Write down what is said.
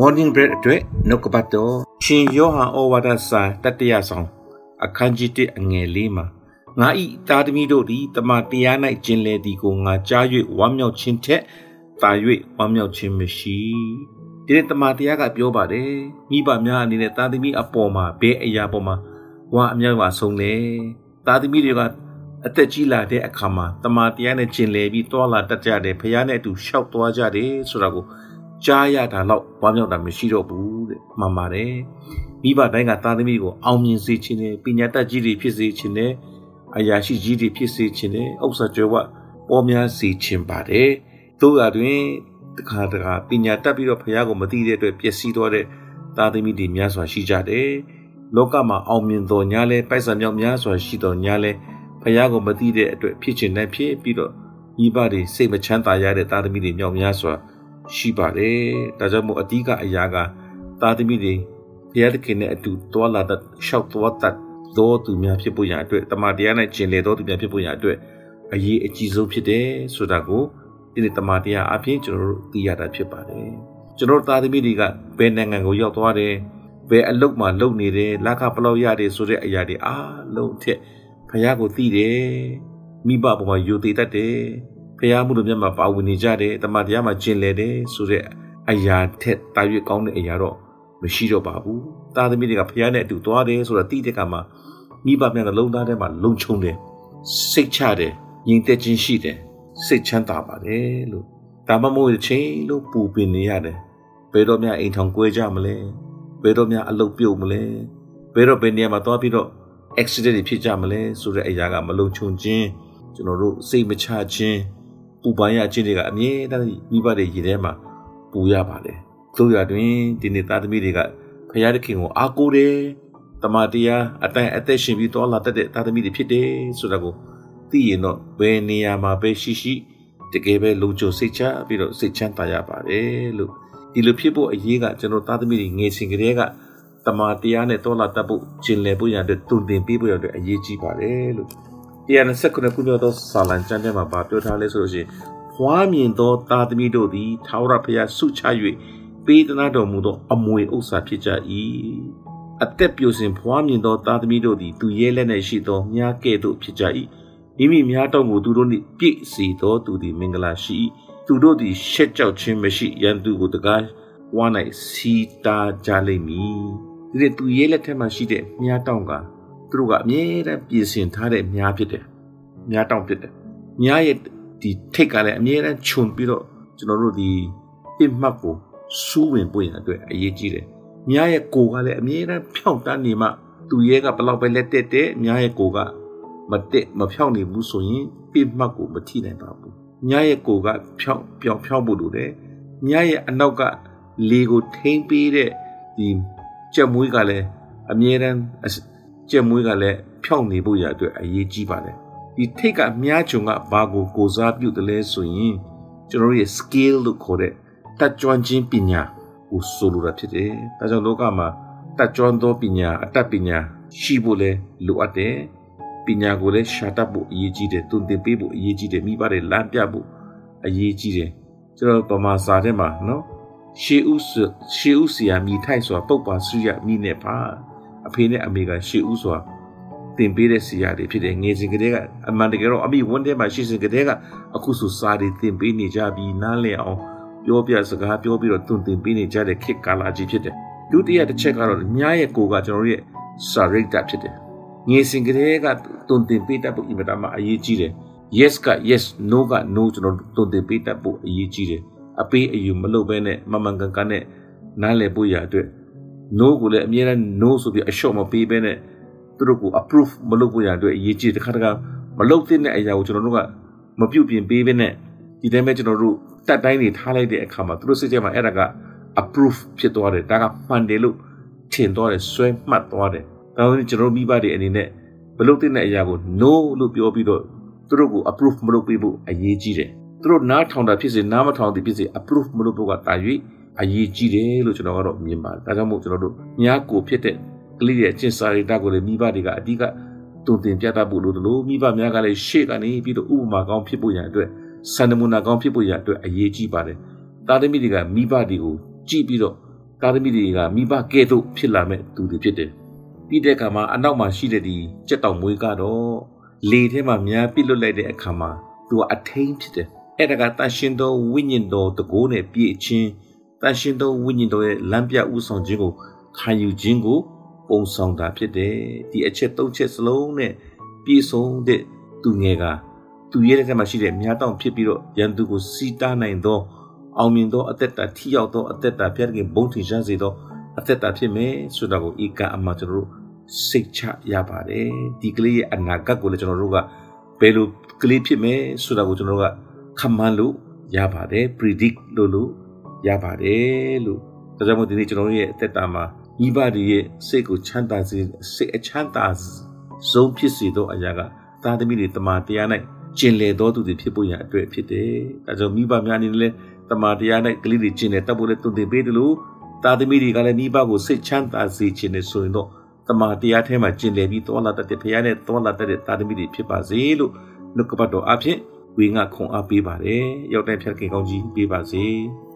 morning bread အတွက်နှုတ်ကပတ်တော်ရှင်ယောဟန်ဩဝါဒစာတတိယဆောင်အခန်းကြီး1အငယ်လေးမှာငါဤတာသမီတို့သည်တမန်တရား၌ကျင်လေသည်ကိုငါကြား၍ဝမ်းမြောက်ခြင်းထက်သာ၍ဝမ်းမြောက်ခြင်းမရှိဒီနေ့တမန်တရားကပြောပါတယ်မိဘများအနေနဲ့တာသမီအပေါ်မှာဘယ်အရာပေါ်မှာဝါအမြောက်ပါဆုံးလဲတာသမီတွေကအသက်ကြီးလာတဲ့အခါမှာတမန်တရားနဲ့ကျင်လေပြီးတွာလာတတ်ကြတယ်ဖခင်နဲ့အတူရှောက်သွားကြတယ်ဆိုတာကို ကြားရတာတော့ဝမ်းမြောက်တာမရှိတော့ဘူးတဲ့မှန်ပါတယ်မိဘတိုင်းကသားသမီးကိုအောင်မြင်စေခြင်းနဲ့ပညာတတ်ကြီးတွေဖြစ်စေခြင်းနဲ့အရာရှိကြီးတွေဖြစ်စေခြင်းနဲ့ဥစ္စာကြွယ်ဝပေါ်များစေခြင်းပါတယ်တို့ရတွင်တခါတခါပညာတတ်ပြီးတော့ဖခင်ကိုမသိတဲ့အတွက်ပျက်စီးသွားတဲ့သားသမီးတွေများစွာရှိကြတယ်လောကမှာအောင်မြင်တော်ညာလဲပိုက်ဆံမြောက်များစွာရှိတော်ညာလဲဖခင်ကိုမသိတဲ့အတွက်ဖြစ်ခြင်းနဲ့ဖြစ်ပြီးတော့ဤပါတွေစိတ်မချမ်းသာရတဲ့သားသမီးတွေမြောက်များစွာ ရှိပါတယ်။ဒါကြောင့်မို့အဓိကအရာကသားသမီးတွေဘုရားသခင်နဲ့အတူတွာလာတဲ့ရှောက်သွားတဲ့သောသူများဖြစ်ဖို့ရအတွက်တမန်တရားနဲ့ကျင်လည်သောသူများဖြစ်ဖို့ရအတွက်အရေးအကြီးဆုံးဖြစ်တယ်ဆိုတာကိုဒီနေ့တမန်တရားအပြင်ကျွန်တော်တို့သိရတာဖြစ်ပါတယ်။ကျွန်တော်သားသမီးတွေကဘယ်နိုင်ငံကိုရောက်သွားတယ်ဘယ်အလုပ်မှာလုပ်နေတယ်လက်ခပလောက်ရတယ်ဆိုတဲ့အရာတွေအားလုံးထက်ဖခင်ကိုသိတယ်မိဘဘဝယူသေးတတ်တယ် ဖះမှုတို့မြတ်မှာပါဝင်နေကြတယ်တမန်တရားမှာကျင်လည်တယ်ဆိုတဲ့အရာထက်တာရွေကောင်းတဲ့အရာတော့မရှိတော့ပါဘူးတာသမီးတွေကဖះနဲ့အတူသွားတယ်ဆိုတော့တိတဲ့ကမှာမိဘများနှလုံးသားထဲမှာလုံခြုံတယ်စိတ်ချတယ်ညီတက်ခြင်းရှိတယ်စိတ်ချမ်းသာပါတယ်လို့ဒါမှမဟုတ်ချင်းလို့ပူပင်နေရတယ်ဘယ်တော့မှအိမ်ထောင်ကွဲကြမလဲဘယ်တော့မှအလုပ်ပြုတ်မလဲဘယ်တော့ဘယ်နေရာမှာသွားပြီးတော့ accident တွေဖြစ်ကြမလဲဆိုတဲ့အရာကမလုံခြုံခြင်းကျွန်တော်တို့စိတ်မချခြင်း ပူပန်ရခြင်းတွေကအမြဲတမ်းမိဘတွေရည်ထဲမှာပူရပါတယ်တို့ရတွင်ဒီနေ့သားသမီးတွေကဖရာသခင်ကိုအားကိုးတယ်တမန်တရားအတိုင်းအသက်ရှင်ပြီးတော်လာတတ်တဲ့သားသမီးတွေဖြစ်တယ်ဆိုတာကိုသိရင်တော့ဘယ်နေရာမှာပဲရှိရှိတကယ်ပဲလုံခြုံစိတ်ချပြီးတော့စိတ်ချမ်းသာရပါတယ်လို့ဒီလိုဖြစ်ဖို့အရေးကကျွန်တော်သားသမီးတွေငယ်စဉ်ကတည်းကတမန်တရားနဲ့တော်လာတတ်ဖို့ကျင်လည်ဖို့ရတဲ့တုန်တင်ပေးဖို့ရတဲ့အရေးကြီးပါတယ်လို့ 129ခုမြောက်သောစာလံကျမ်းထဲမှာပြောထားလဲဆိုလို့ရှိရင်ဖွားမြင်သောသားသမီးတို့သည်ထာဝရဘုရားဆုချ၍ပေးသနာတော်မူသောအမွေဥစ္စာဖြစ်ကြ၏အသက်ပြိုစင်ဖွားမြင်သောသားသမီးတို့သည်သူရဲလက်၌ရှိသောမြားကဲ့သို့ဖြစ်ကြ၏မိမိများတော်မူသူတို့နှင့်ပြည့်စေသောသူသည်မင်္ဂလာရှိ၏သူတို့သည်ရှက်ကြောက်ခြင်းမရှိရန်သူကိုတကားဝါ၌စီတာကြလိမ့်မည်ဒီသူရဲလက်ထက်မှာရှိတဲ့မြားတောင်းက သူတို့ကအမြဲတမ်းပြင်ဆင်ထားတဲ့မြားဖြစ်တယ်မြားတောင်ဖြစ်တယ်မြားရဲ့ဒီထိတ်ကလည်းအမြဲတမ်းခြုံပြီးတော့ကျွန်တော်တို့ဒီပြစ်မှတ်ကိုစူးဝင်ပွင့်ရအတွက်အရေးကြီးတယ်မြားရဲ့ကိုကလည်းအမြဲတမ်းဖြောင့်တန်းနေမှသူရဲ့ကဘလောက်ပဲလက်တက်တဲ့မြားရဲ့ကိုကမတက်မဖြောင့်နေဘူးဆိုရင်ပြစ်မှတ်ကိုမထိနိုင်ပါဘူးမြားရဲ့ကိုကဖြောင့်ပြောင်ဖြောင့်ဖို့လိုတယ်မြားရဲ့အနောက်ကလေကိုထိမ့်ပေးတဲ့ဒီကြက်မွေးကလည်းအမြဲတမ်း ကြက်မွေးကလည်းဖြောင့်နေဖို့ရအတွက်အရေးကြီးပါတယ်ဒီထိတ်ကမြားချုံကဘာကိုကိုစားပြုတယ်လဲဆိုရင်ကျွန်တော်ရဲ့ skill လို့ခေါ်တဲ့တတ်ကျွမ်းခြင်းပညာကိုဆိုလိုတာဖြစ်တယ်။ဒါကြောင့်လောကမှာတတ်ကျွမ်းသောပညာအတတ်ပညာရှိဖို့လဲလိုအပ်တယ်။ပညာကိုလည်းရှာတတ်ဖို့အရေးကြီးတယ်။တွင်တင်ပေးဖို့အရေးကြီးတယ်။မိဘတွေလမ်းပြဖို့အရေးကြီးတယ်။ကျွန်တော်ပမာစာထဲမှာနော်ရှေးဥရှေးဥစီယာမိထိုက်ဆိုတာပုတ်ပါစုရမိနဲ့ပါ အဖေနဲ့အမေကရှေးဥဆိုတာတင်ပေးတဲ့စီရတွေဖြစ်တယ်ငယ်စဉ်ကတည်းကအမှန်တကယ်တော့အမိဝန်းထဲမှာရှိစဉ်ကတည်းကအခုဆိုစာတွေတင်ပေးနေကြပြီးနားလည်အောင်ပြောပြစကားပြောပြီးတော့တွင်တင်ပေးနေကြတဲ့ခေတ်ကာလကြီးဖြစ်တယ်ဒုတိယတစ်ချက်ကတော့မြားရဲ့ကိုကကျွန်တော်ရဲ့စာရိတ်တာဖြစ်တယ်ငယ်စဉ်ကတည်းကတွင်တင်ပေးတတ်ဖို့အင်မတန်မှအရေးကြီးတယ် yes က yes no က no ကျွန်တော်တွင်တင်ပေးတတ်ဖို့အရေးကြီးတယ်အပေးအယူမလုပ်ဘဲနဲ့မမှန်ကန်ကန်နဲ့နားလည်ဖို့ရအတွက် no ကိုလည်းအမြဲတမ်း no ဆိုပြီးအလျှော့မပေးဘဲနဲ့သူတို့ကို approve မလုပ်ဖို့ရအတွက်အရေးကြီးတခါတခါမလုပ်တဲ့အရာကိုကျွန်တော်တို့ကမပြုတ်ပြင်ပေးဘဲနဲ့ဒီတိုင်းပဲကျွန်တော်တို့တက်တိုင်းတွေထားလိုက်တဲ့အခါမှာသူတို့စိတ်ထဲမှာအဲ့ဒါက approve ဖြစ်သွားတယ်ဒါကမှန်တယ်လို့ထင်သွားတယ်ဆွဲမှတ်သွားတယ်ဒါကြောင့်ကျွန်တော်မိဘတွေအနေနဲ့မလုပ်တဲ့အရာကို no လို့ပြောပြီးတော့သူတို့ကို approve မလုပ်ပေးဖို့အရေးကြီးတယ်သူတို့နားထောင်တာဖြစ်စေနားမထောင်တာဖြစ်စေ approve မလုပ်ဖို့ကတာ၍ အရေးကြီးတယ်လို့ကျွန်တော်ကတော့မြင်ပါတယ်ဒါကြောင့်မို့ကျွန်တော်တို့ညာကိုဖြစ်တဲ့ကလေးရဲ့အကျင့်စာရိတ္တကိုလည်းမိဘတွေကအဓိကတုံတင်ပြတတ်ဖို့လိုတယ်လို့မိဘများကလည်းရှေ့ကနေပြီးတော့ဥပမာကောင်းဖြစ်ဖို့ရန်အတွက်စံနမူနာကောင်းဖြစ်ဖို့ရန်အတွက်အရေးကြီးပါတယ်။တာသမီတွေကမိဘတွေကိုကြည့်ပြီးတော့သားသမီးတွေကမိဘကဲ့သို့ဖြစ်လာမဲ့သူတွေဖြစ်တယ်ပြီးတဲ့အခါမှာအနောက်မှာရှိတဲ့ဒီကြက်တောင်မွေးကတော့လေထဲမှာများပြစ်လွတ်လိုက်တဲ့အခါမှာသူကအထိန်ဖြစ်တယ်အဲ့ဒါကတန်ရှင်သောဝိညာဉ်တော်တကိုးနဲ့ပြည့်ချင်း တန်ရှင်သောဝိညာဉ်တော်ရဲ့လမ်းပြဥဆောင်ခြင်းကိုခံယူခြင်းကိုပုံဆောင်တာဖြစ်တယ်ဒီအချက်သုံးချက်စလုံးနဲ့ပြည့်စုံတဲ့သူငယ်ကသူရဲ့လက်ထက်မှာရှိတဲ့မြတ်တောင်ဖြစ်ပြီးတော့ရန်သူကိုစီးတားနိုင်သောအောင်မြင်သောအသက်တာထိရောက်သောအသက်တာဖျက်ခင်ဘုံထင်ရှားစေသောအသက်တာဖြစ်မယ်ဆိုတာကိုဧကအမှကျွန်တော်တို့စိတ်ချရပါတယ်ဒီကလေးရဲ့အနာဂတ်ကိုလည်းကျွန်တော်တို့ကဘယ်လိုကလေးဖြစ်မယ်ဆိုတာကိုကျွန်တော်တို့ကခန့်မှန်းလို့ရပါတယ် predict လို့လို့ ရပါတယ်လို့ဒါကြောင့်မို့ဒီနေ့ကျွန်တော်တို့ရဲ့အသက်တာမှာမိဘတွေရဲ့စိတ်ကိုချမ်းသာစေစိတ်အချမ်းသာဆုံးဖြစ်စေသောအရာကသားသမီးတွေတမန်တရား၌ကျင်လည်တော်သူတွေဖြစ်ဖို့ရအတွက်ဖြစ်တယ်။ဒါကြောင့်မိဘများအနေနဲ့လည်းတမန်တရား၌ကလေးတွေကျင်လည်တတ်ဖို့လည်းတုံ့တင်ပေးတယ်လို့သားသမီးတွေကလည်းမိဘကိုစိတ်ချမ်းသာစေခြင်းနဲ့ဆိုရင်တော့တမန်တရားထဲမှာကျင်လည်ပြီးတောလာတတ်တဲ့ဖခင်နဲ့တောလာတတ်တဲ့သားသမီးတွေဖြစ်ပါစေလို့နှုတ်ကပတ်တော်အဖြစ်ဝေငါခွန်အားပေးပါတယ်။ရောက်တဲ့ဖြတ်ခင်ကောင်းကြီးပေးပါစေ။